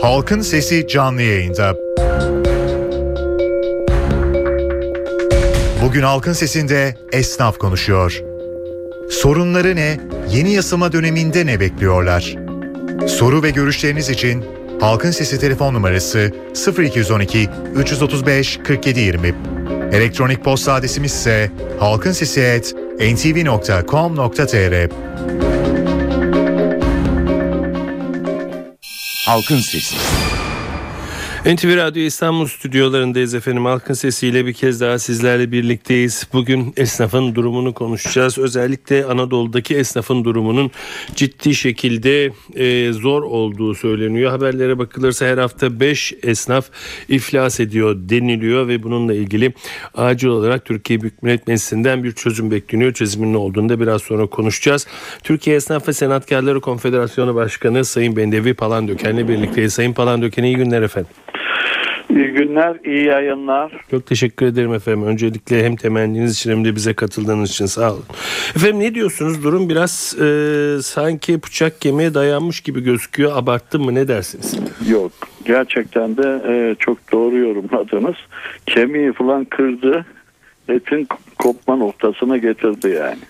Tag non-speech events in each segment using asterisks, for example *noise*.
Halkın Sesi canlı yayında. Bugün Halkın Sesi'nde esnaf konuşuyor. Sorunları ne? Yeni yasama döneminde ne bekliyorlar? Soru ve görüşleriniz için Halkın Sesi telefon numarası 0212 335 4720. Elektronik posta adresimiz ise halkinsesi@ntv.com.tr. Halkın Sesi. NTV Radyo İstanbul stüdyolarındayız efendim. Halkın sesiyle bir kez daha sizlerle birlikteyiz. Bugün esnafın durumunu konuşacağız. Özellikle Anadolu'daki esnafın durumunun ciddi şekilde e, zor olduğu söyleniyor. Haberlere bakılırsa her hafta 5 esnaf iflas ediyor deniliyor ve bununla ilgili acil olarak Türkiye Büyük Millet Meclisi'nden bir çözüm bekleniyor. Çözümün ne olduğunu da biraz sonra konuşacağız. Türkiye Esnaf ve Senatkarları Konfederasyonu Başkanı Sayın Bendevi Palandöken'le birlikteyiz. Sayın Palandöken iyi günler efendim. Günler, iyi yayınlar. Çok teşekkür ederim efendim. Öncelikle hem temenniniz için hem de bize katıldığınız için sağ olun. Efendim ne diyorsunuz? Durum biraz e, sanki bıçak kemiğe dayanmış gibi gözüküyor. Abarttım mı ne dersiniz? Yok, gerçekten de e, çok doğru yorumladınız. Kemiği falan kırdı, etin kopma noktasına getirdi yani.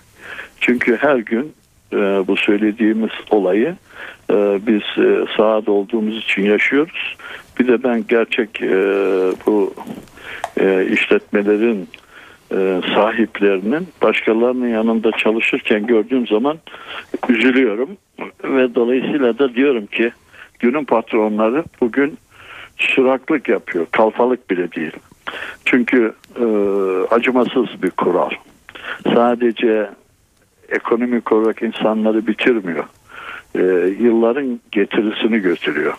Çünkü her gün e, bu söylediğimiz olayı e, biz e, sahada olduğumuz için yaşıyoruz. Bir de ben gerçek e, bu e, işletmelerin e, sahiplerinin başkalarının yanında çalışırken gördüğüm zaman üzülüyorum. Ve dolayısıyla da diyorum ki günün patronları bugün çıraklık yapıyor. Kalfalık bile değil. Çünkü e, acımasız bir kural. Sadece ekonomik olarak insanları bitirmiyor. E, yılların getirisini götürüyor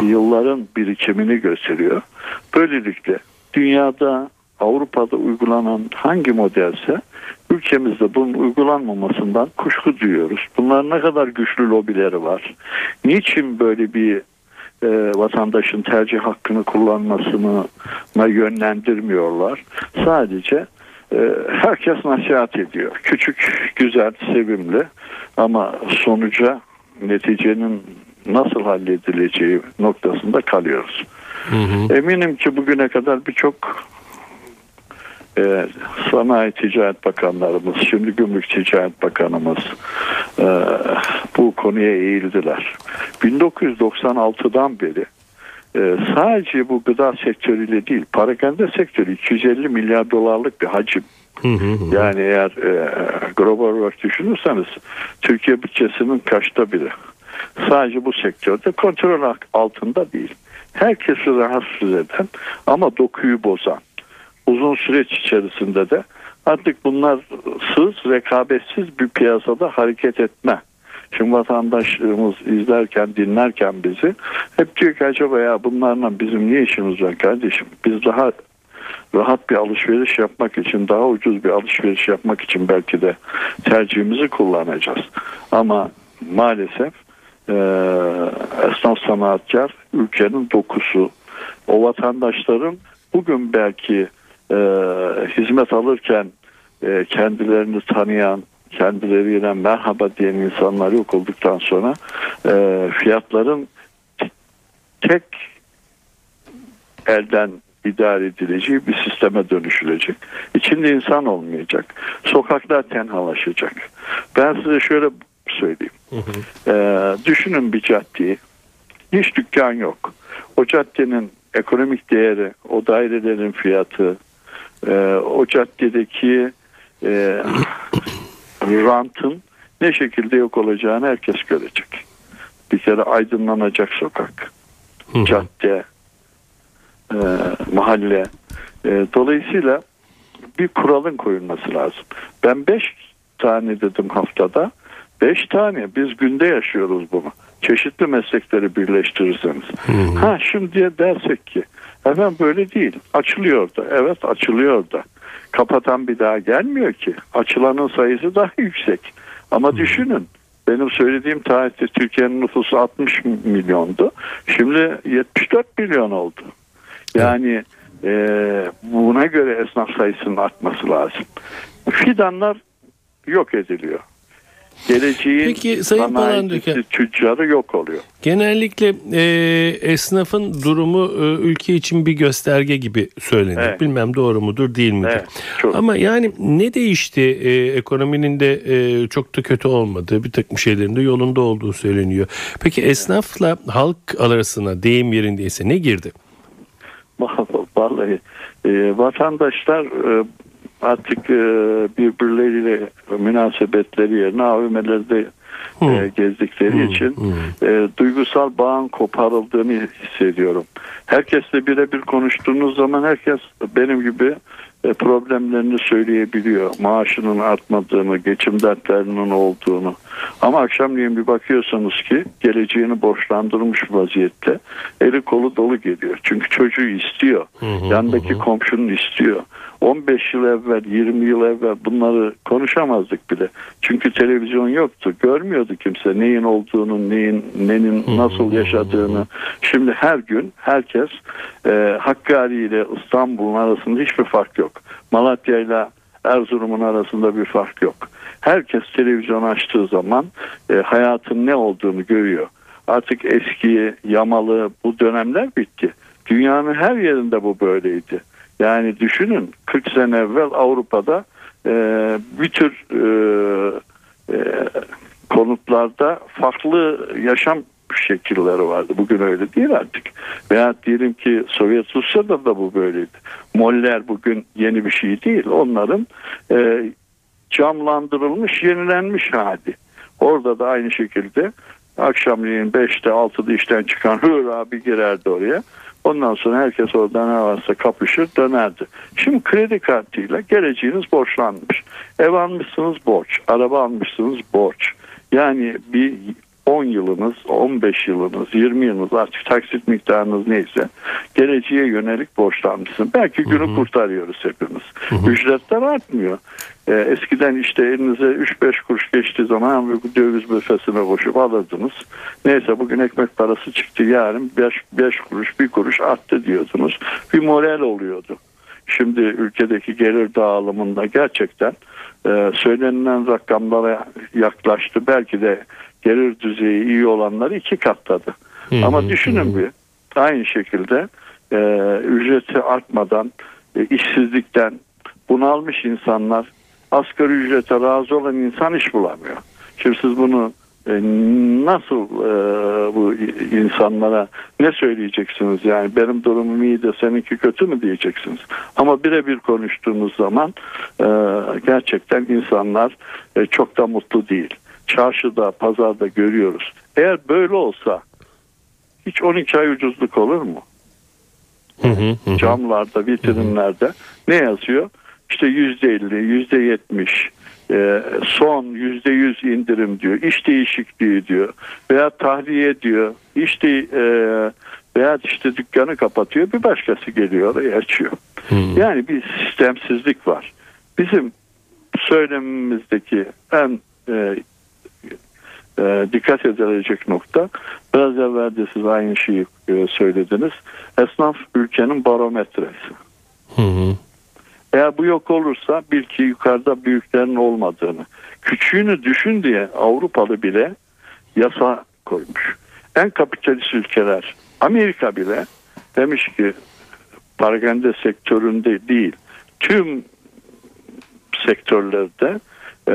yılların birikimini gösteriyor. Böylelikle dünyada Avrupa'da uygulanan hangi modelse ülkemizde bunun uygulanmamasından kuşku duyuyoruz. Bunlar ne kadar güçlü lobileri var. Niçin böyle bir e, vatandaşın tercih hakkını kullanmasını yönlendirmiyorlar. Sadece e, herkes nasihat ediyor. Küçük, güzel, sevimli ama sonuca neticenin nasıl halledileceği noktasında kalıyoruz. Hı hı. Eminim ki bugüne kadar birçok e, Sanayi Ticaret Bakanlarımız, şimdi Gümrük Ticaret Bakanımız e, bu konuya eğildiler. 1996'dan beri e, sadece bu gıda sektörüyle değil, parakende sektörü 250 milyar dolarlık bir hacim. Hı hı. Yani eğer e, global olarak düşünürseniz Türkiye bütçesinin kaçta biri sadece bu sektörde kontrol altında değil. Herkesi rahatsız eden ama dokuyu bozan uzun süreç içerisinde de artık bunlar sız, rekabetsiz bir piyasada hareket etme. Şimdi vatandaşlarımız izlerken, dinlerken bizi hep diyor ki acaba ya bunlarla bizim ne işimiz var kardeşim? Biz daha rahat bir alışveriş yapmak için, daha ucuz bir alışveriş yapmak için belki de tercihimizi kullanacağız. Ama maalesef e, esnaf sanatkar ülkenin dokusu. O vatandaşların bugün belki e, hizmet alırken e, kendilerini tanıyan, kendileriyle merhaba diyen insanlar yok olduktan sonra e, fiyatların tek elden idare edileceği bir sisteme dönüşülecek. İçinde insan olmayacak. Sokaklar tenhalaşacak. Ben size şöyle söyleyeyim. Hı hı. Ee, düşünün bir caddeyi. Hiç dükkan yok. O caddenin ekonomik değeri, o dairelerin fiyatı, e, o caddedeki e, *coughs* rantın ne şekilde yok olacağını herkes görecek. Bir kere aydınlanacak sokak, hı cadde, e, mahalle. E, dolayısıyla bir kuralın koyulması lazım. Ben beş tane dedim haftada. Beş tane biz günde yaşıyoruz bunu. Çeşitli meslekleri birleştirirseniz. Hmm. Ha şimdi dersek ki efendim böyle değil. Açılıyor da. Evet açılıyor da. Kapatan bir daha gelmiyor ki. Açılanın sayısı daha *laughs* yüksek. Ama hmm. düşünün benim söylediğim tarihte Türkiye'nin nüfusu 60 milyondu. Şimdi 74 milyon oldu. Yani e, buna göre esnaf sayısının artması lazım. Fidanlar yok ediliyor. Geleceğin Peki, Sayın sanayicisi, tüccarı yok oluyor. Genellikle e, esnafın durumu e, ülke için bir gösterge gibi söylenir. Evet. Bilmem doğru mudur değil midir? Evet, çok. Ama yani ne değişti? E, ekonominin de e, çok da kötü olmadığı, bir takım şeylerin de yolunda olduğu söyleniyor. Peki esnafla halk arasına deyim yerindeyse ne girdi? Vallahi e, vatandaşlar e, artık e, birbirleriyle münasebetleri yerine AVM'lerde e, gezdikleri için e, duygusal bağın koparıldığını hissediyorum. Herkesle birebir konuştuğunuz zaman herkes benim gibi e, problemlerini söyleyebiliyor. Maaşının artmadığını, geçim dertlerinin olduğunu. Ama akşamleyin bir bakıyorsunuz ki geleceğini borçlandırmış vaziyette. Eli kolu dolu geliyor. Çünkü çocuğu istiyor. Yandaki komşunun istiyor. 15 yıl evvel, 20 yıl evvel bunları konuşamazdık bile. Çünkü televizyon yoktu. Görmüyordu kimse neyin olduğunu, neyin, nenin nasıl yaşadığını. Şimdi her gün herkes e, Hakkari ile İstanbul'un arasında hiçbir fark yok. Malatya ile Erzurum'un arasında bir fark yok. Herkes televizyon açtığı zaman e, hayatın ne olduğunu görüyor. Artık eski, yamalı bu dönemler bitti. Dünyanın her yerinde bu böyleydi. Yani düşünün 40 sene evvel Avrupa'da e, bir tür e, e, konutlarda farklı yaşam şekilleri vardı. Bugün öyle değil artık. Veya diyelim ki Sovyet Rusya'da da bu böyleydi. Moller bugün yeni bir şey değil. Onların e, camlandırılmış, yenilenmiş hali. Orada da aynı şekilde akşamleyin 5'te 6'da işten çıkan hır abi girerdi oraya. Ondan sonra herkes orada ne varsa kapışır dönerdi. Şimdi kredi kartıyla geleceğiniz borçlanmış. Ev almışsınız borç, araba almışsınız borç. Yani bir 10 yılınız, 15 yılınız, 20 yılınız artık taksit miktarınız neyse geleceğe yönelik borçlanmışsın. Belki günü kurtarıyoruz hepimiz. Ücretler artmıyor. Ee, eskiden işte elinize 3-5 kuruş geçtiği zaman bir döviz büfesine koşup alırdınız. Neyse bugün ekmek parası çıktı yarın 5, 5 kuruş bir kuruş arttı diyordunuz. Bir moral oluyordu. Şimdi ülkedeki gelir dağılımında gerçekten e, söylenilen rakamlara yaklaştı. Belki de gelir düzeyi iyi olanları iki katladı. Ama düşünün bir aynı şekilde e, ücreti artmadan e, işsizlikten bunalmış insanlar asgari ücrete razı olan insan iş bulamıyor. Şimdi siz bunu e, nasıl e, bu insanlara ne söyleyeceksiniz yani benim durumum iyi de seninki kötü mü diyeceksiniz ama birebir konuştuğumuz zaman e, gerçekten insanlar e, çok da mutlu değil çarşıda pazarda görüyoruz eğer böyle olsa hiç 12 ay ucuzluk olur mu? Camlarda, vitrinlerde ne yazıyor? İşte yüzde elli, yüzde yetmiş, e, son yüzde yüz indirim diyor, iş değişikliği diyor veya tahliye diyor, işte e, veya işte dükkanı kapatıyor, bir başkası geliyor orayı açıyor. Yani bir sistemsizlik var. Bizim söylemimizdeki en e, e, dikkat edilecek nokta biraz evvel de siz aynı şeyi e, söylediniz. Esnaf ülkenin barometresi. Hı hı. Eğer bu yok olursa bil ki yukarıda büyüklerin olmadığını. Küçüğünü düşün diye Avrupalı bile yasa koymuş. En kapitalist ülkeler Amerika bile demiş ki paragende sektöründe değil tüm sektörlerde e,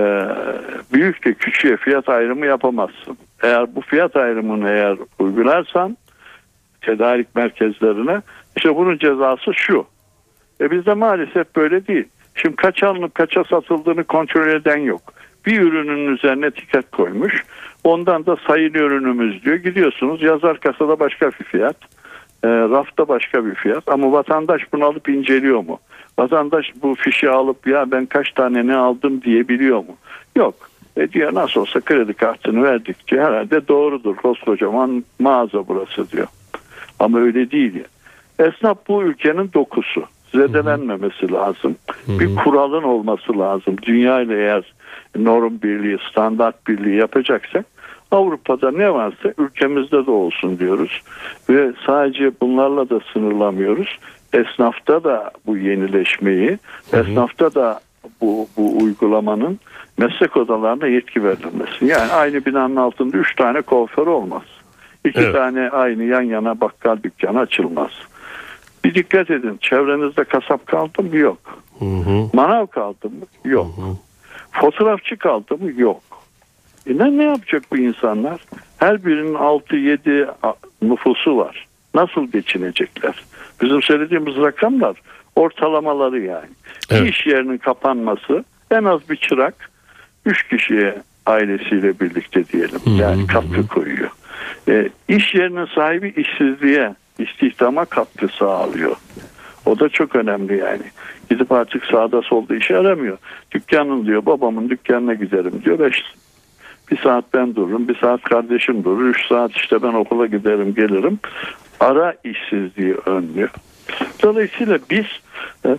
büyükle küçüğe fiyat ayrımı yapamazsın. Eğer bu fiyat ayrımını eğer uygularsan tedarik merkezlerine işte bunun cezası şu. E bizde maalesef böyle değil. Şimdi kaç alınıp kaça satıldığını kontrol eden yok. Bir ürünün üzerine etiket koymuş. Ondan da sayılı ürünümüz diyor. Gidiyorsunuz yazar kasada başka bir fiyat. E, rafta başka bir fiyat. Ama vatandaş bunu alıp inceliyor mu? Vatandaş bu fişi alıp ya ben kaç tane ne aldım diyebiliyor mu? Yok. E diyor nasıl olsa kredi kartını verdikçe herhalde doğrudur. Koskocaman mağaza burası diyor. Ama öyle değil ya. Esnaf bu ülkenin dokusu. Zedelenmemesi lazım. Bir kuralın olması lazım. Dünya ile eğer norm birliği, standart birliği yapacaksak Avrupa'da ne varsa ülkemizde de olsun diyoruz. Ve sadece bunlarla da sınırlamıyoruz. Esnafta da bu yenileşmeyi, esnafta da bu, bu uygulamanın meslek odalarına yetki verilmesi. Yani aynı binanın altında üç tane kuaför olmaz. İki Evet. tane aynı yan yana bakkal dükkanı açılmaz. Bir dikkat edin. Çevrenizde kasap kaldı mı? Yok. Hı hı. Manav kaldı mı? Yok. Fotoğrafçı kaldı mı? Yok. E ne, ne yapacak bu insanlar? Her birinin 6-7 nüfusu var. Nasıl geçinecekler? Bizim söylediğimiz rakamlar ortalamaları yani. Evet. Bir iş yerinin kapanması en az bir çırak 3 kişiye ailesiyle birlikte diyelim. Yani katkı koyuyor. E, iş yerinin sahibi işsizliğe, istihdama katkı sağlıyor. O da çok önemli yani. Gidip artık sağda solda iş aramıyor. Dükkanın diyor babamın dükkanına giderim diyor. Beş, bir saat ben dururum, bir saat kardeşim durur, üç saat işte ben okula giderim gelirim. Ara işsizliği önlüyor. Dolayısıyla biz e,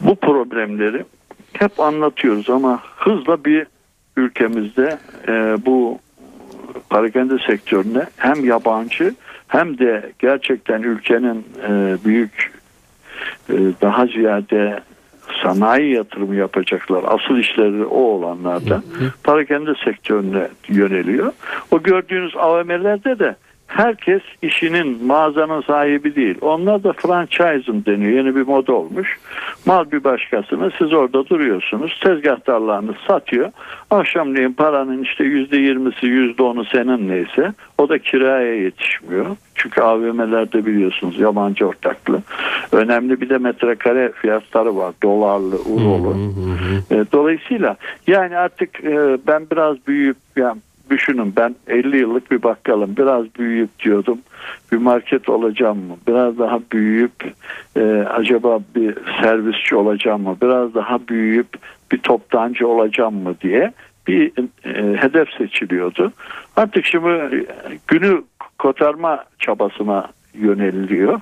bu problemleri hep anlatıyoruz ama hızla bir ülkemizde e, bu parakende sektörüne hem yabancı hem de gerçekten ülkenin e, büyük e, daha ziyade sanayi yatırımı yapacaklar. Asıl işleri o olanlarda parakende sektörüne yöneliyor. O gördüğünüz AVM'lerde de herkes işinin mağazanın sahibi değil. Onlar da franchising deniyor. Yeni bir moda olmuş. Mal bir başkasına siz orada duruyorsunuz. Tezgahtarlarınız satıyor. Akşamleyin paranın işte yüzde yirmisi yüzde onu senin neyse o da kiraya yetişmiyor. Çünkü AVM'lerde biliyorsunuz yabancı ortaklı. Önemli bir de metrekare fiyatları var. Dolarlı, eurolu. E, Dolayısıyla yani artık e, ben biraz büyüyüp yani düşünün ben 50 yıllık bir bakkalım biraz büyüyüp diyordum bir market olacağım mı biraz daha büyüyüp e, acaba bir servisçi olacağım mı biraz daha büyüyüp bir toptancı olacağım mı diye bir e, hedef seçiliyordu. Artık şimdi e, günü kotarma çabasına yöneliliyor.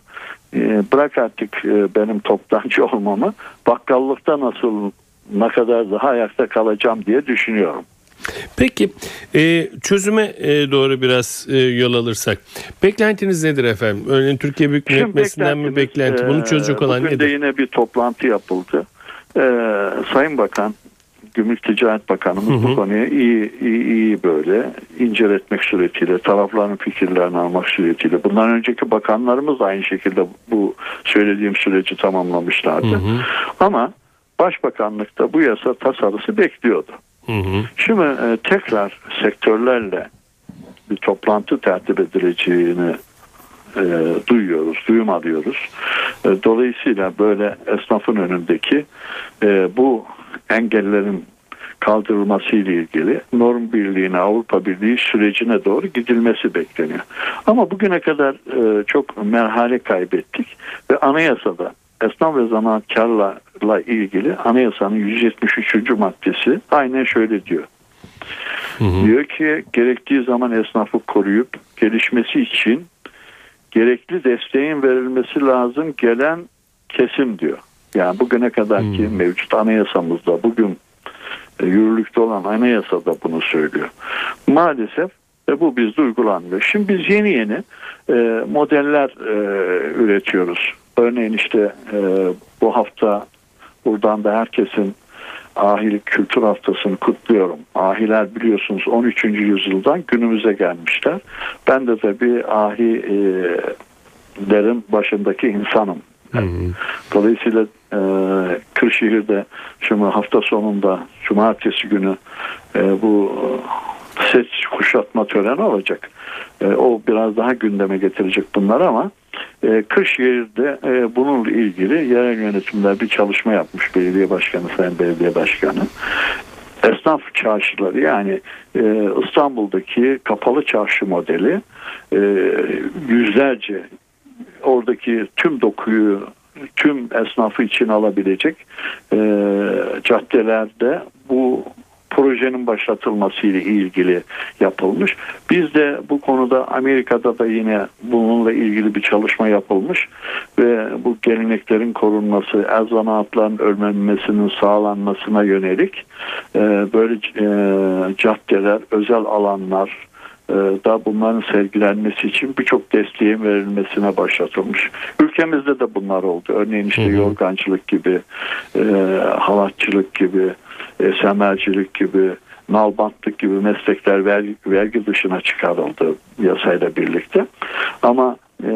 E, bırak artık e, benim toptancı *laughs* olmamı bakkallıkta nasıl ne kadar daha ayakta kalacağım diye düşünüyorum. Peki e, çözüme e, doğru biraz e, yol alırsak. Beklentiniz nedir efendim? Örneğin Türkiye Büyük Millet Meclisi'nden mi beklenti? Bunu çözecek olan bugün de nedir? yine bir toplantı yapıldı. E, Sayın Bakan, Gümrük Ticaret Bakanımız Hı hı. bu konuyu iyi, iyi, iyi böyle inceletmek suretiyle, tarafların fikirlerini almak suretiyle. Bundan önceki bakanlarımız aynı şekilde bu söylediğim süreci tamamlamışlardı. Hı hı. Ama Başbakanlıkta bu yasa tasarısı bekliyordu. Hı hı. Şimdi e, tekrar sektörlerle bir toplantı tertip edileceğini e, duyuyoruz, duyum alıyoruz. E, dolayısıyla böyle esnafın önündeki e, bu engellerin kaldırılması ile ilgili norm birliğine, Avrupa Birliği sürecine doğru gidilmesi bekleniyor. Ama bugüne kadar e, çok merhale kaybettik ve anayasada esnaf ve zanaatkarlarla ilgili anayasanın 173. maddesi aynen şöyle diyor. Hı hı. Diyor ki gerektiği zaman esnafı koruyup gelişmesi için gerekli desteğin verilmesi lazım gelen kesim diyor. Yani bugüne kadarki Hmm. mevcut anayasamızda bugün e, yürürlükte olan anayasada bunu söylüyor. Maalesef ve bu bizde uygulanmıyor. Şimdi biz yeni yeni e, modeller e, üretiyoruz. Örneğin işte e, bu hafta buradan da herkesin ahilik kültür haftasını kutluyorum. Ahiler biliyorsunuz 13. yüzyıldan günümüze gelmişler. Ben de tabii ahilerin başındaki insanım. Hı hı. Dolayısıyla e, Kırşehir'de şimdi hafta sonunda cumartesi günü e, bu set kuşatma töreni olacak. E, o biraz daha gündeme getirecek bunlar ama e, Kırşehir'de e, bununla ilgili yerel yönetimler bir çalışma yapmış belediye başkanı, sayın belediye başkanı. Esnaf çarşıları yani e, İstanbul'daki kapalı çarşı modeli e, yüzlerce oradaki tüm dokuyu tüm esnafı için alabilecek e, caddelerde bu projenin başlatılması ile ilgili yapılmış. Biz de bu konuda Amerika'da da yine bununla ilgili bir çalışma yapılmış ve bu geleneklerin korunması, el zanaatların ölmemesinin sağlanmasına yönelik e, böyle e, caddeler, özel alanlar, e, da bunların sergilenmesi için birçok desteğin verilmesine başlatılmış. Ülkemizde de bunlar oldu. Örneğin işte Hı hı. yorgancılık gibi, e, halatçılık gibi, semercilik gibi, nalbantlık gibi meslekler vergi, vergi dışına çıkarıldı yasayla birlikte. Ama e,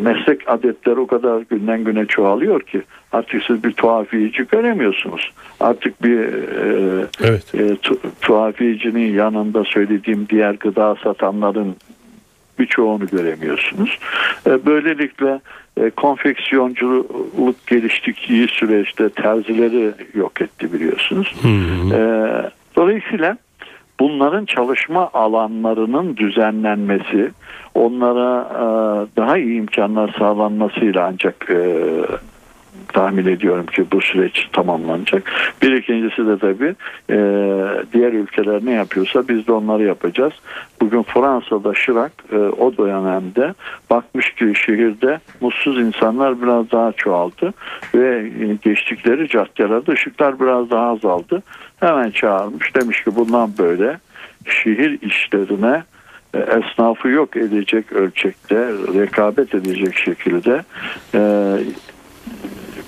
meslek adetleri o kadar günden güne çoğalıyor ki artık siz bir tuhafiyeci göremiyorsunuz. Artık bir e, evet. e, tu, tuhafiyecinin yanında söylediğim diğer gıda satanların birçoğunu göremiyorsunuz. E, böylelikle e, konfeksiyonculuk geliştiği süreçte terzileri yok etti biliyorsunuz. E, dolayısıyla bunların çalışma alanlarının düzenlenmesi, onlara e, daha iyi imkanlar sağlanmasıyla ancak e, tahmin ediyorum ki bu süreç tamamlanacak. Bir ikincisi de tabii e, diğer ülkeler ne yapıyorsa biz de onları yapacağız. Bugün Fransa'da Şirak e, o dönemde bakmış ki şehirde mutsuz insanlar biraz daha çoğaldı ve e, geçtikleri caddelerde ışıklar biraz daha azaldı. Hemen çağırmış demiş ki bundan böyle şehir işlerine e, esnafı yok edecek ölçekte rekabet edecek şekilde e,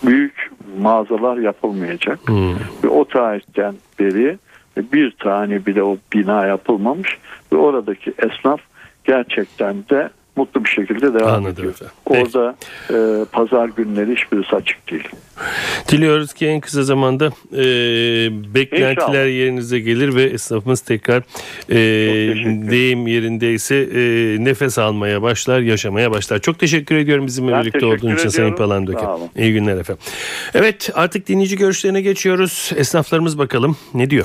büyük mağazalar yapılmayacak. Hmm. Ve o tarihten beri bir tane bile o bina yapılmamış ve oradaki esnaf gerçekten de mutlu bir şekilde devam Anladım ediyor. Efendim. Orada e, pazar günleri hiçbirisi açık değil. Diliyoruz ki en kısa zamanda e, beklentiler İnşallah. yerinize gelir ve esnafımız tekrar e, deyim yerindeyse e, nefes almaya başlar, yaşamaya başlar. Çok teşekkür ediyorum bizimle ben birlikte olduğun için Sayın Palandöke. İyi günler efendim. Evet artık dinleyici görüşlerine geçiyoruz. Esnaflarımız bakalım ne diyor?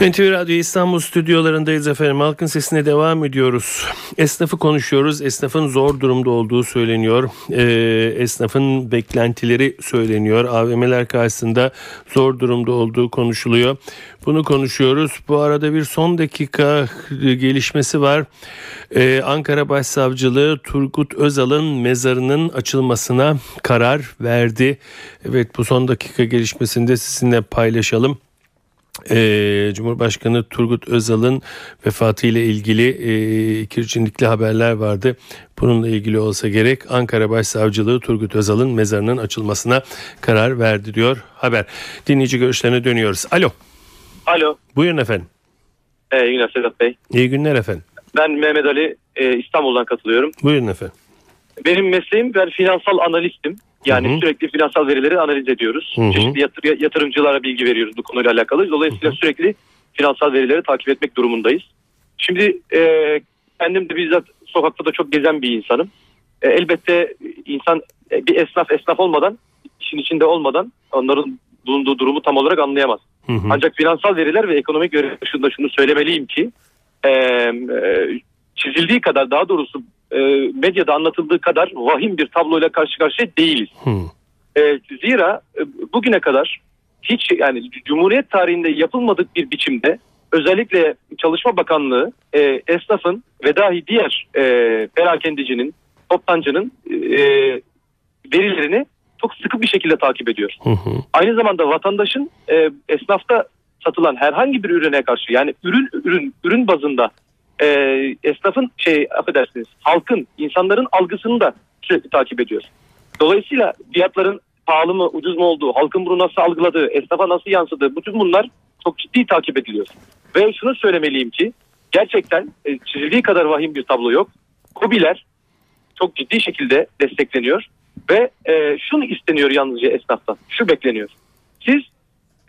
NTV Radyo İstanbul stüdyolarındayız efendim. Halkın sesine devam ediyoruz. Esnafı konuşuyoruz. Esnafın zor durumda olduğu söyleniyor. Ee, esnafın beklentileri söyleniyor. AVM'ler karşısında zor durumda olduğu konuşuluyor. Bunu konuşuyoruz. Bu arada bir son dakika gelişmesi var. Ee, Ankara Başsavcılığı Turgut Özal'ın mezarının açılmasına karar verdi. Evet bu son dakika gelişmesinde sizinle paylaşalım e, Cumhurbaşkanı Turgut Özal'ın vefatı ile ilgili e, kirçinlikli haberler vardı. Bununla ilgili olsa gerek Ankara Başsavcılığı Turgut Özal'ın mezarının açılmasına karar verdi diyor haber. Dinleyici görüşlerine dönüyoruz. Alo. Alo. Buyurun efendim. Ee, iyi günler Sedat Bey. İyi günler efendim. Ben Mehmet Ali e, İstanbul'dan katılıyorum. Buyurun efendim. Benim mesleğim ben finansal analistim. Yani Hı-hı. sürekli finansal verileri analiz ediyoruz. Hı-hı. Çeşitli yatır, yatırımcılara bilgi veriyoruz bu konuyla alakalı. Dolayısıyla Hı-hı. sürekli finansal verileri takip etmek durumundayız. Şimdi e, kendim de bizzat sokakta da çok gezen bir insanım. E, elbette insan e, bir esnaf esnaf olmadan, işin içinde olmadan onların bulunduğu durumu tam olarak anlayamaz. Hı hı. Ancak finansal veriler ve ekonomik dışında şunu söylemeliyim ki e, e, çizildiği kadar daha doğrusu e, medyada anlatıldığı kadar vahim bir tabloyla karşı karşıya değiliz. Hmm. E, zira e, bugüne kadar hiç yani Cumhuriyet tarihinde yapılmadık bir biçimde özellikle Çalışma Bakanlığı e, esnafın ve dahi diğer e, perakendicinin, toptancının e, verilerini çok sıkı bir şekilde takip ediyor. Hı hı. Aynı zamanda vatandaşın e, esnafta satılan herhangi bir ürüne karşı yani ürün ürün ürün bazında e, esnafın şey affedersiniz halkın insanların algısını da sürekli takip ediyor. Dolayısıyla fiyatların pahalı mı ucuz mu olduğu, halkın bunu nasıl algıladığı, esnafa nasıl yansıdığı bütün bunlar çok ciddi takip ediliyor. Ve şunu söylemeliyim ki gerçekten e, çizildiği kadar vahim bir tablo yok. Kobiler çok ciddi şekilde destekleniyor ve e, şunu isteniyor yalnızca esnaftan. Şu bekleniyor. Siz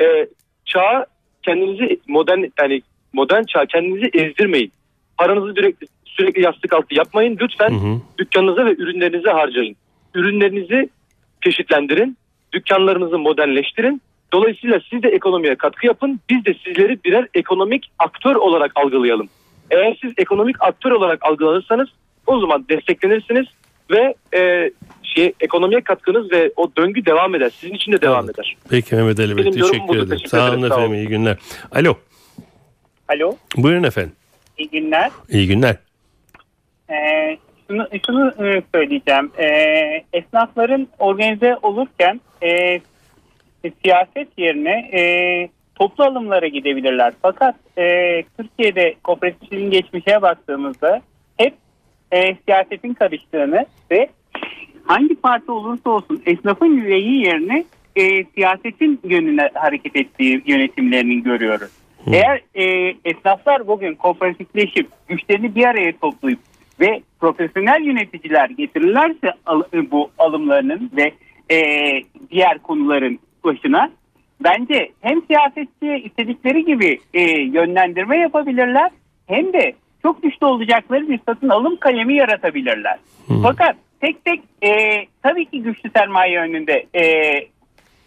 e, çağa kendinizi modern yani modern çağ kendinizi ezdirmeyin. Paranızı sürekli, sürekli yastık altı yapmayın. Lütfen hı hı. dükkanınıza ve ürünlerinize harcayın. Ürünlerinizi çeşitlendirin. Dükkanlarınızı modernleştirin. Dolayısıyla siz de ekonomiye katkı yapın. Biz de sizleri birer ekonomik aktör olarak algılayalım. Eğer siz ekonomik aktör olarak algılanırsanız o zaman desteklenirsiniz ve e, şey ekonomiye katkınız ve o döngü devam eder. Sizin için de devam eder. Peki Mehmet Ali Bey Benim teşekkür ederim. Teşekkür sağ olun efendim iyi günler. Alo. Alo. Buyurun efendim. İyi günler. İyi günler. Ee, şunu, şunu e, söyleyeceğim. E, esnafların organize olurken e, siyaset yerine e, toplu alımlara gidebilirler. Fakat e, Türkiye'de kooperatifin geçmişe baktığımızda hep e, siyasetin karıştığını ve hangi parti olursa olsun esnafın yüreği yerine e, siyasetin yönüne hareket ettiği yönetimlerini görüyoruz. Hı. Eğer e, esnaflar bugün kooperatifleşip güçlerini bir araya toplayıp ve profesyonel yöneticiler getirirlerse al, bu alımlarının ve e, diğer konuların başına bence hem siyasetçi istedikleri gibi e, yönlendirme yapabilirler hem de çok güçlü olacakları bir satın alım kalemi yaratabilirler. Hı. Fakat tek tek e, tabii ki güçlü sermaye önünde e,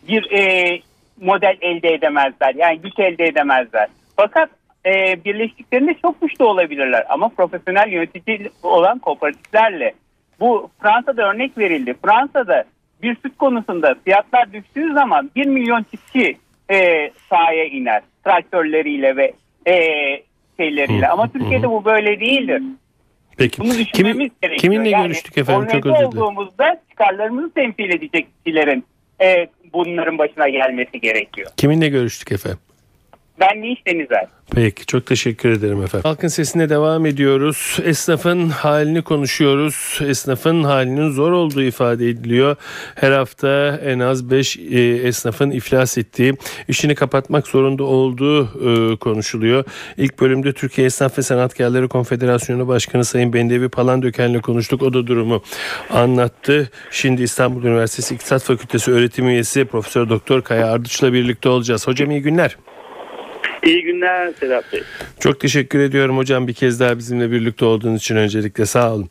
bir e, model elde edemezler. Yani güç elde edemezler. Fakat e, birleştiklerinde çok güçlü olabilirler. Ama profesyonel yönetici olan kooperatiflerle bu Fransa'da örnek verildi. Fransa'da bir süt konusunda fiyatlar düştüğü zaman 1 milyon çiftçi e, sahaya iner. Traktörleriyle ve e, şeyleriyle. Ama Türkiye'de bu böyle değildir. Peki. Bunu düşünmemiz Kimin, gerekiyor. Kiminle yani, görüştük efendim? Çok özür dilerim. olduğumuzda çıkarlarımızı temsil edecek kişilerin e, bunların başına gelmesi gerekiyor. Kiminle görüştük efendim? Ben Niş Denizer. Peki çok teşekkür ederim efendim. Halkın sesine devam ediyoruz. Esnafın halini konuşuyoruz. Esnafın halinin zor olduğu ifade ediliyor. Her hafta en az 5 e, esnafın iflas ettiği, işini kapatmak zorunda olduğu e, konuşuluyor. İlk bölümde Türkiye Esnaf ve Sanatkarları Konfederasyonu Başkanı Sayın Bendevi Palandöken'le konuştuk. O da durumu anlattı. Şimdi İstanbul Üniversitesi İktisat Fakültesi öğretim üyesi Profesör Doktor Kaya Ardıç'la birlikte olacağız. Hocam iyi günler. İyi günler Sedat Bey. Çok teşekkür ediyorum hocam bir kez daha bizimle birlikte olduğunuz için öncelikle sağ olun.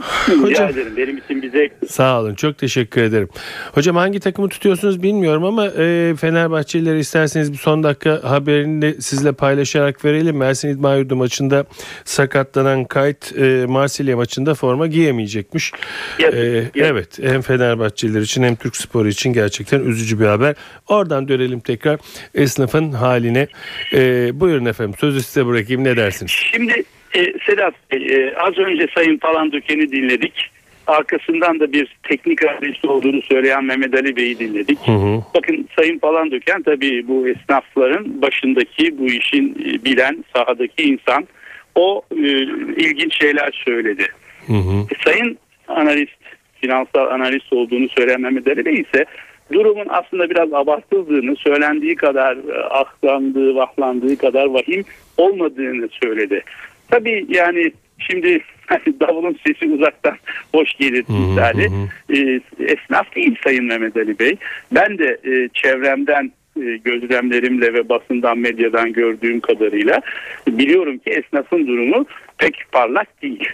Hocam, Rica ederim benim için bir zevk. Sağ olun çok teşekkür ederim. Hocam hangi takımı tutuyorsunuz bilmiyorum ama e, Fenerbahçelileri isterseniz bir son dakika haberini de sizle paylaşarak verelim. Mersin İdman Yurdu maçında sakatlanan Kayt e, Marsilya maçında forma giyemeyecekmiş. Yazık, e, yazık. Evet hem Fenerbahçeliler için hem Türk Sporu için gerçekten üzücü bir haber. Oradan dönelim tekrar esnafın haline. E, buyurun efendim sözü size bırakayım ne dersiniz? Şimdi e, Sedat Bey, e, az önce Sayın Palandöken'i dinledik. Arkasından da bir teknik analist olduğunu söyleyen Mehmet Ali Bey'i dinledik. Hı hı. Bakın Sayın Palandöken tabii bu esnafların başındaki bu işin e, bilen sahadaki insan. O e, ilginç şeyler söyledi. Hı hı. E, Sayın analist, finansal analist olduğunu söyleyen Mehmet Ali Bey ise durumun aslında biraz abartıldığını, söylendiği kadar e, aklandığı, vahlandığı kadar vahim olmadığını söyledi. Tabii yani şimdi hani *laughs* davulun sesi uzaktan hoş gelir misali. E, esnaf değil Sayın Mehmet Ali Bey. Ben de e, çevremden e, gözlemlerimle ve basından medyadan gördüğüm kadarıyla biliyorum ki esnafın durumu pek parlak değil.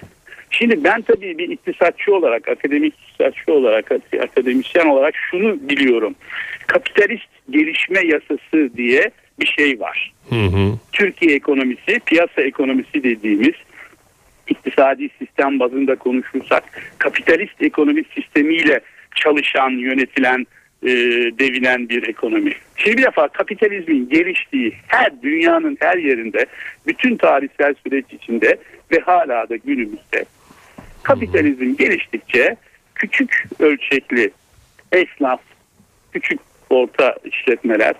Şimdi ben tabii bir iktisatçı olarak, akademik iktisatçı olarak, akademisyen olarak şunu biliyorum. Kapitalist gelişme yasası diye bir şey var. Hı hı. Türkiye ekonomisi, piyasa ekonomisi dediğimiz iktisadi sistem bazında konuşursak kapitalist ekonomi sistemiyle çalışan, yönetilen, e, devinen bir ekonomi. Şimdi bir defa kapitalizmin geliştiği her dünyanın her yerinde bütün tarihsel süreç içinde ve hala da günümüzde kapitalizm geliştikçe küçük ölçekli esnaf, küçük orta işletmeler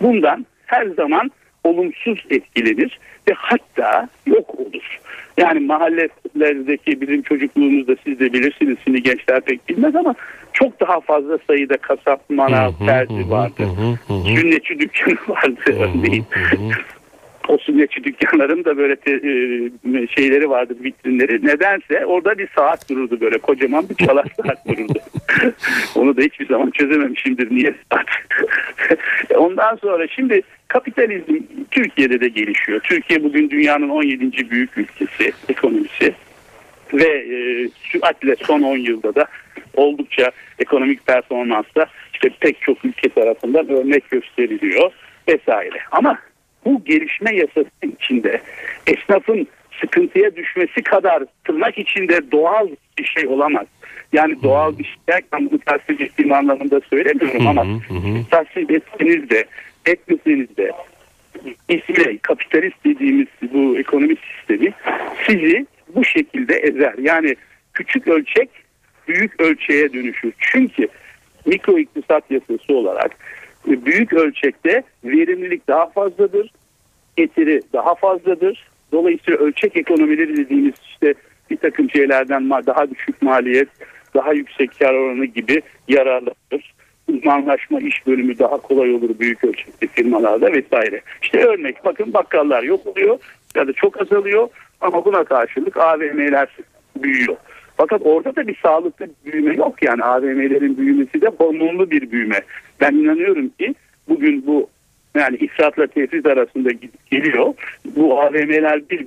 bundan her zaman olumsuz etkilenir ve hatta yok olur. Yani mahallelerdeki bizim çocukluğumuzda siz de bilirsiniz şimdi gençler pek bilmez ama çok daha fazla sayıda kasap, manav, terzi vardı. Sünnetçi dükkanı *laughs* vardı örneğin o sünnetçi dükkanların da böyle te, e, şeyleri vardı vitrinleri. Nedense orada bir saat dururdu böyle kocaman bir çalar *laughs* saat dururdu. *laughs* Onu da hiçbir zaman çözememişimdir niye saat. *laughs* Ondan sonra şimdi kapitalizm Türkiye'de de gelişiyor. Türkiye bugün dünyanın 17. büyük ülkesi ekonomisi ve e, süratle son 10 yılda da oldukça ekonomik performansla işte pek çok ülke tarafından örnek gösteriliyor vesaire. Ama bu gelişme yasası içinde esnafın sıkıntıya düşmesi kadar tırnak içinde doğal bir şey olamaz. Yani doğal bir şey derken bunu tasvip ettiğim anlamında söylemiyorum ama tasvip etseniz de etmeseniz de ismi kapitalist dediğimiz bu ekonomik sistemi sizi bu şekilde ezer. Yani küçük ölçek büyük ölçeğe dönüşür. Çünkü mikro iktisat yasası olarak büyük ölçekte verimlilik daha fazladır, getiri daha fazladır. Dolayısıyla ölçek ekonomileri dediğimiz işte bir takım şeylerden daha düşük maliyet, daha yüksek kar oranı gibi yararlanır. Uzmanlaşma iş bölümü daha kolay olur büyük ölçekli firmalarda vesaire. İşte örnek bakın bakkallar yok oluyor ya da çok azalıyor ama buna karşılık AVM'ler büyüyor. Fakat orada da bir sağlıklı büyüme yok yani AVM'lerin büyümesi de hormonlu bir büyüme. Ben inanıyorum ki bugün bu yani ifratla tefriz arasında geliyor. Bu AVM'ler bir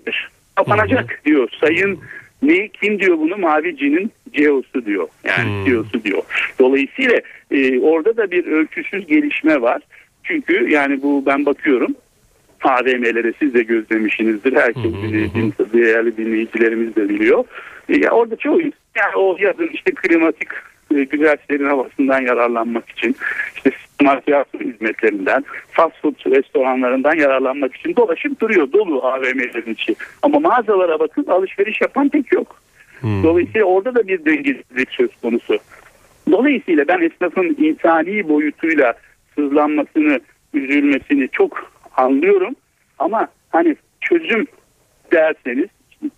kapanacak diyor. Sayın ne kim diyor bunu? Mavici'nin CEO'su diyor. Yani hmm. CEO'su diyor. Dolayısıyla e, orada da bir ölçüsüz gelişme var. Çünkü yani bu ben bakıyorum AVM'lere siz de gözlemişsinizdir. Herkes bilir, değerli dinleyicilerimiz de biliyor. E, orada çoğu yani o yazın işte klimatik e, güzelliklerin havasından yararlanmak için işte markiyatı hizmetlerinden fast food restoranlarından yararlanmak için dolaşıp duruyor dolu AVM'lerin içi. Ama mağazalara bakın alışveriş yapan tek yok. Hmm. Dolayısıyla orada da bir dengesizlik söz konusu. Dolayısıyla ben esnafın insani boyutuyla sızlanmasını, üzülmesini çok anlıyorum. Ama hani çözüm derseniz,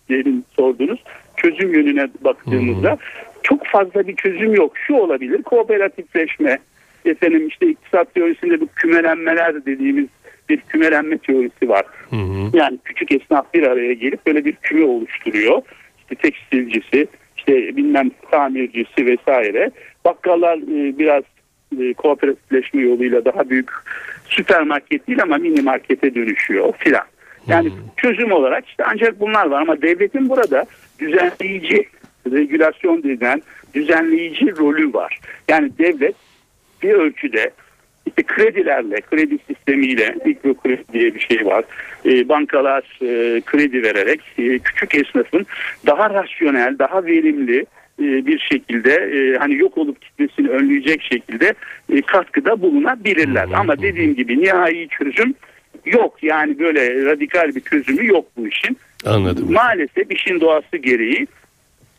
derin sordunuz, çözüm yönüne baktığımızda hmm. çok fazla bir çözüm yok. Şu olabilir, kooperatifleşme, efendim işte iktisat teorisinde bu kümelenmeler dediğimiz bir kümelenme teorisi var. Hı hı. Yani küçük esnaf bir araya gelip böyle bir küme oluşturuyor. İşte tekstilcisi, işte bilmem tamircisi vesaire. Bakkallar e, biraz e, kooperatifleşme yoluyla daha büyük süpermarket değil ama mini markete dönüşüyor filan. Yani hmm. çözüm olarak işte ancak bunlar var ama devletin burada düzenleyici, regülasyon denilen düzenleyici rolü var. Yani devlet bir ölçüde işte kredilerle, kredi sistemiyle, mikro kredi diye bir şey var. E, bankalar e, kredi vererek e, küçük esnafın daha rasyonel, daha verimli e, bir şekilde e, hani yok olup gitmesini önleyecek şekilde e, katkıda bulunabilirler. Ama dediğim gibi nihai çözüm yok. Yani böyle radikal bir çözümü yok bu işin. Anladım. Maalesef işin doğası gereği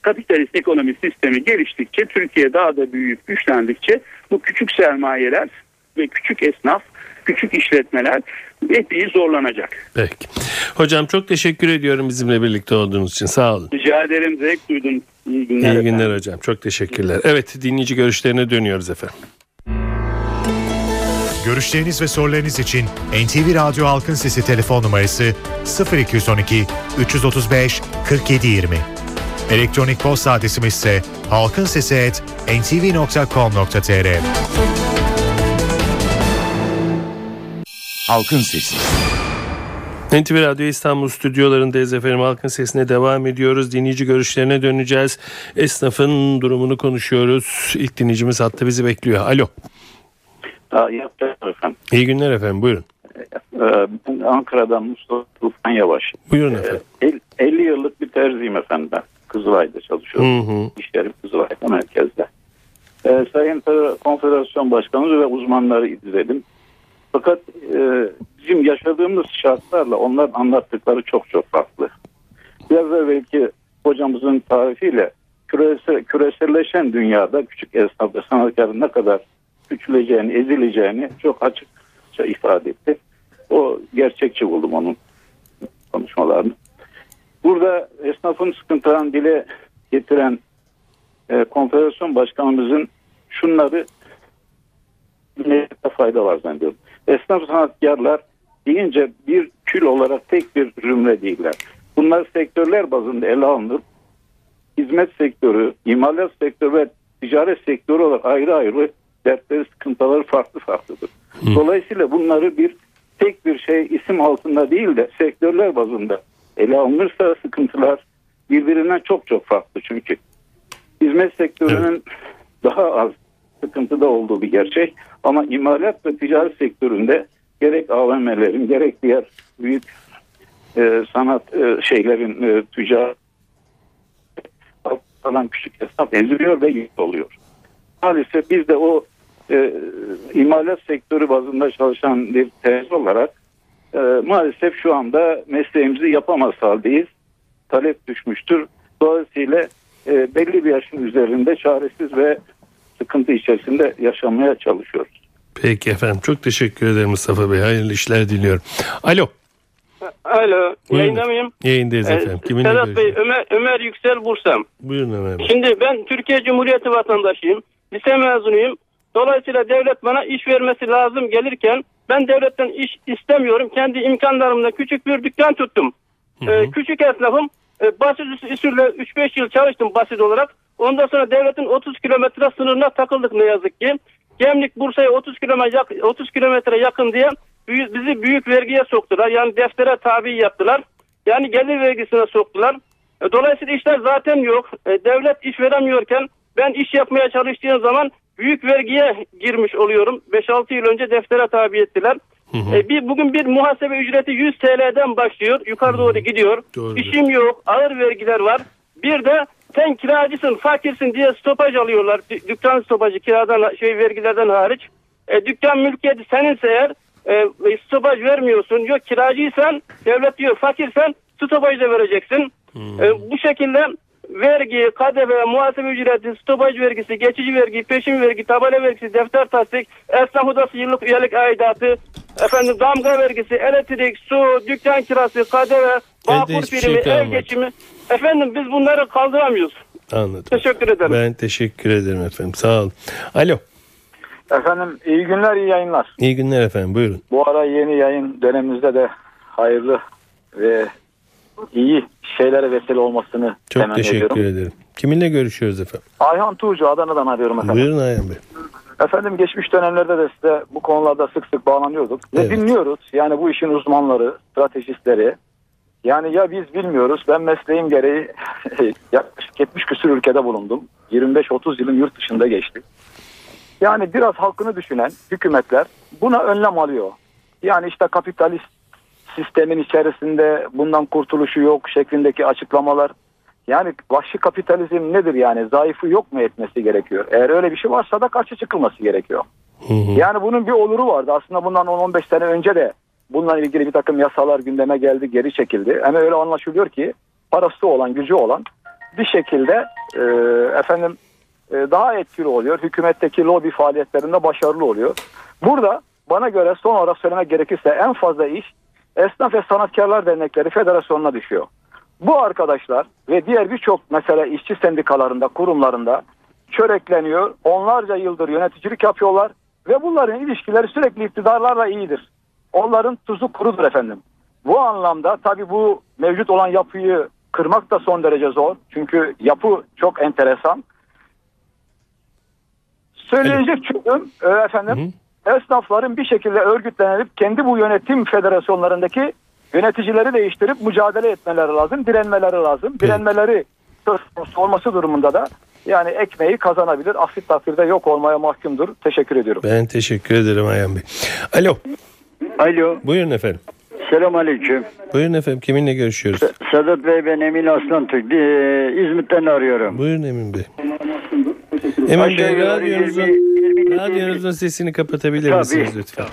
kapitalist ekonomi sistemi geliştikçe Türkiye daha da büyüyüp güçlendikçe bu küçük sermayeler ve küçük esnaf, küçük işletmeler epey zorlanacak. Peki. Hocam çok teşekkür ediyorum bizimle birlikte olduğunuz için. Sağ olun. Rica ederim. Zevk duydum. İyi günler. İyi günler hocam. Çok teşekkürler. Evet dinleyici görüşlerine dönüyoruz efendim. Görüşleriniz ve sorularınız için NTV Radyo Halkın Sesi telefon numarası 0212 335 4720. Elektronik posta adresimiz ise halkinsesi@ntv.com.tr. Halkın Sesi. NTV Radyo İstanbul stüdyolarındayız efendim. Halkın sesine devam ediyoruz. Dinleyici görüşlerine döneceğiz. Esnafın durumunu konuşuyoruz. İlk dinleyicimiz hatta bizi bekliyor. Alo. İyi efendim. İyi günler efendim. Buyurun. Ee, ben Ankara'dan Mustafa Tufan Yavaş. Buyurun ee, efendim. 50 yıllık bir terziyim efendim ben. Kızılay'da çalışıyorum. Hı hı. İşlerim Kızılay'da merkezde. Ee, Sayın Konfederasyon Başkanı ve uzmanları izledim. Fakat e, bizim yaşadığımız şartlarla onların anlattıkları çok çok farklı. Biraz evvelki hocamızın tarifiyle küresel, küreselleşen dünyada küçük esnaf ve sanatkarın ne kadar küçüleceğini, ezileceğini çok açıkça ifade etti. O gerçekçi buldum onun konuşmalarını. Burada esnafın sıkıntılarını dile getiren e, konfederasyon başkanımızın şunları ne fayda var zannediyorum. Esnaf sanatkarlar deyince bir kül olarak tek bir cümle değiller. Bunlar sektörler bazında ele alınıp hizmet sektörü, imalat sektörü ve ticaret sektörü olarak ayrı ayrı dertleri, sıkıntıları farklı farklıdır. Hı. Dolayısıyla bunları bir tek bir şey isim altında değil de sektörler bazında ele alınırsa sıkıntılar birbirinden çok çok farklı çünkü. Hizmet sektörünün evet. daha az sıkıntıda olduğu bir gerçek ama imalat ve ticaret sektöründe gerek AVM'lerin gerek diğer büyük e, sanat e, şeylerin e, tüccar falan küçük esnaf eziliyor ve yük oluyor. Maalesef biz de o e, imalat sektörü bazında çalışan bir tez olarak e, maalesef şu anda mesleğimizi yapamaz haldeyiz. Talep düşmüştür. Dolayısıyla e, belli bir yaşın üzerinde çaresiz ve sıkıntı içerisinde yaşamaya çalışıyoruz. Peki efendim çok teşekkür ederim Mustafa Bey. Hayırlı işler diliyorum. Alo. Alo, Buyurun. yayında mıyım? Yayındayız Ee, efendim. Kiminle Sedat Bey? Ömer, Ömer Yüksel Bursam. Buyurun Ömer Bey. Şimdi ben Türkiye Cumhuriyeti vatandaşıyım. Lise mezunuyum. Dolayısıyla devlet bana iş vermesi lazım gelirken ben devletten iş istemiyorum. Kendi imkanlarımla küçük bir dükkan tuttum. Ee, küçük esnafım. Ee, basit usulle 3-5 yıl çalıştım basit olarak. Ondan sonra devletin 30 kilometre sınırına takıldık ne yazık ki. Gemlik Bursa'ya 30 kilometre 30 kilometre yakın diye bizi büyük vergiye soktular. Yani deftere tabi yaptılar. Yani gelir vergisine soktular. E, Dolayısıyla işler zaten yok. E, Devlet iş veremiyorken ben iş yapmaya çalıştığım zaman büyük vergiye girmiş oluyorum. 5-6 yıl önce deftere tabi ettiler. E, bir, bugün bir muhasebe ücreti 100 TL'den başlıyor. Yukarı doğru gidiyor. Doğrudur. İşim yok. Ağır vergiler var. Bir de sen kiracısın, fakirsin diye stopaj alıyorlar. Dü- dükkan stopajı kiradan şey vergilerden hariç. E, dükkan mülkiyeti seninse eğer e, stopaj vermiyorsun. Yok kiracıysan devlet diyor fakirsen stopaj da vereceksin. E, bu şekilde vergi, KDV, muhasebe ücreti, stopaj vergisi, geçici vergi, peşin vergi, tabela vergisi, defter tasdik, esnaf odası yıllık üyelik aidatı, efendim damga vergisi, elektrik, su, dükkan kirası, KDV, bağkur hiçbir şey primi, ev geçimi. Efendim biz bunları kaldıramıyoruz. Anladım. Teşekkür ederim. Ben teşekkür ederim efendim. Sağ olun. Alo. Efendim iyi günler iyi yayınlar. İyi günler efendim. Buyurun. Bu ara yeni yayın dönemimizde de hayırlı ve iyi şeylere vesile olmasını Çok temenni teşekkür ediyorum. ederim. Kiminle görüşüyoruz efendim? Ayhan Tuğcu Adana'dan arıyorum efendim. Buyurun Ayhan Bey. Efendim geçmiş dönemlerde de size bu konularda sık sık bağlanıyorduk. Ve Evet. dinliyoruz yani bu işin uzmanları, stratejistleri. Yani ya biz bilmiyoruz ben mesleğim gereği *laughs* yaklaşık 70 küsur ülkede bulundum. 25-30 yılın yurt dışında geçti. Yani biraz halkını düşünen hükümetler buna önlem alıyor. Yani işte kapitalist sistemin içerisinde bundan kurtuluşu yok şeklindeki açıklamalar. Yani vahşi kapitalizm nedir yani? Zayıfı yok mu etmesi gerekiyor? Eğer öyle bir şey varsa da karşı çıkılması gerekiyor. Hı hı. Yani bunun bir oluru vardı. Aslında bundan 10-15 sene önce de bununla ilgili bir takım yasalar gündeme geldi, geri çekildi. Ama öyle anlaşılıyor ki parası olan, gücü olan bir şekilde e, efendim e, daha etkili oluyor. Hükümetteki lobi faaliyetlerinde başarılı oluyor. Burada bana göre son olarak söylemek gerekirse en fazla iş Esnaf ve Sanatkarlar Dernekleri Federasyonu'na düşüyor. Bu arkadaşlar ve diğer birçok mesela işçi sendikalarında, kurumlarında çörekleniyor. Onlarca yıldır yöneticilik yapıyorlar ve bunların ilişkileri sürekli iktidarlarla iyidir. Onların tuzu kurudur efendim. Bu anlamda tabii bu mevcut olan yapıyı kırmak da son derece zor. Çünkü yapı çok enteresan. Söyleyecek çözüm e, efendim esnafların bir şekilde örgütlenip kendi bu yönetim federasyonlarındaki yöneticileri değiştirip mücadele etmeleri lazım, direnmeleri lazım. Direnmeleri söz konusu olması durumunda da yani ekmeği kazanabilir. Aksi takdirde yok olmaya mahkumdur. Teşekkür ediyorum. Ben teşekkür ederim Ayhan Bey. Alo. Alo. Buyurun efendim. Selam aleyküm. Buyurun efendim. Kiminle görüşüyoruz? Sedat Bey ben Emin Aslan Türk. Ee, İzmit'ten arıyorum. Buyurun Emin Bey. Emin Bey yukarı radyonuzun, 20 20 radyonuzun sesini kapatabilir Tabii. misiniz lütfen?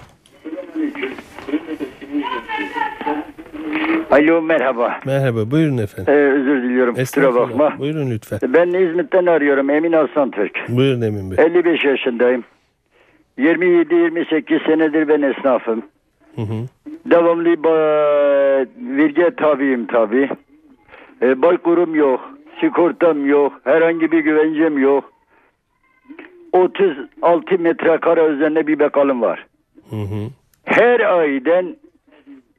Alo merhaba. Merhaba. Buyurun efendim. Ee, özür diliyorum kusura bakma. Buyurun lütfen. Ben İzmit'ten arıyorum Emin Aslan Türk. Buyurun Emin Bey. 55 yaşındayım. 27-28 senedir ben esnafım. Hı hı. Devamlı vergiye tabiyim tabi. E, Baykurum yok. Sigortam yok. Herhangi bir güvencem yok. 36 metrekare üzerine bir bakalım var. Hı hı. Her aydan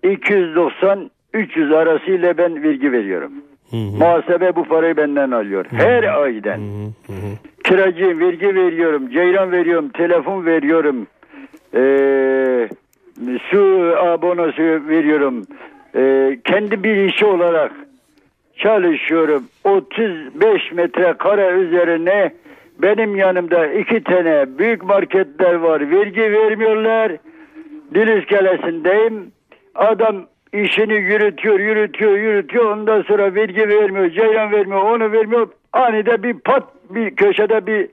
290-300 arasıyla ben vergi veriyorum. Hı hı. Muhasebe bu parayı benden alıyor. Her aydan. Hı hı. Kiracıyım, vergi veriyorum, ceyran veriyorum, telefon veriyorum, ee, su abonosu veriyorum. Ee, kendi bir işi olarak çalışıyorum. 35 metrekare üzerine benim yanımda iki tane büyük marketler var. Vergi vermiyorlar. Dil iskelesindeyim. Adam işini yürütüyor, yürütüyor, yürütüyor. Ondan sonra vergi vermiyor, ceyran vermiyor, onu vermiyor. Anide bir pat bir köşede bir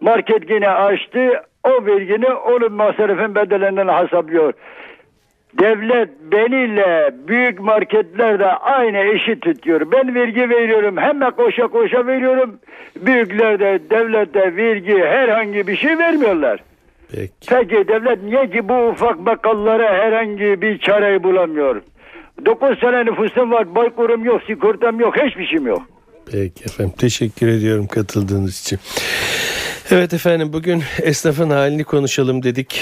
market yine açtı. O vergini onun masrafın bedelinden hesaplıyor. Devlet beniyle büyük marketlerde aynı eşit tutuyor. Ben vergi veriyorum hemen koşa koşa veriyorum. Büyüklerde devlette vergi herhangi bir şey vermiyorlar. Peki. Peki devlet niye ki bu ufak bakkallara herhangi bir çareyi bulamıyor? 9 sene nüfusum var, baykurum yok, sigortam yok, hiçbir şeyim yok. Peki efendim teşekkür ediyorum katıldığınız için. Evet efendim bugün esnafın halini konuşalım dedik.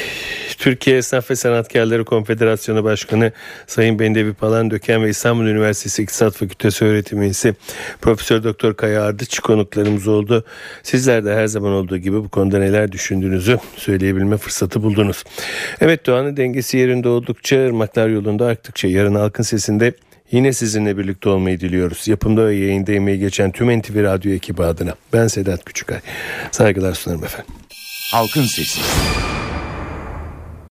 Türkiye Esnaf ve Sanatkarları Konfederasyonu Başkanı Sayın Bendevi Palandöken ve İstanbul Üniversitesi İktisat Fakültesi öğretim üyesi Profesör Doktor Kaya Ardıç konuklarımız oldu. Sizler de her zaman olduğu gibi bu konuda neler düşündüğünüzü söyleyebilme fırsatı buldunuz. Evet doğanın dengesi yerinde oldukça ırmaklar yolunda aktıkça yarın halkın sesinde Yine sizinle birlikte olmayı diliyoruz. Yapımda ve yayında emeği geçen tüm NTV Radyo ekibi adına. Ben Sedat Küçükay. Saygılar sunarım efendim. Halkın Sesi.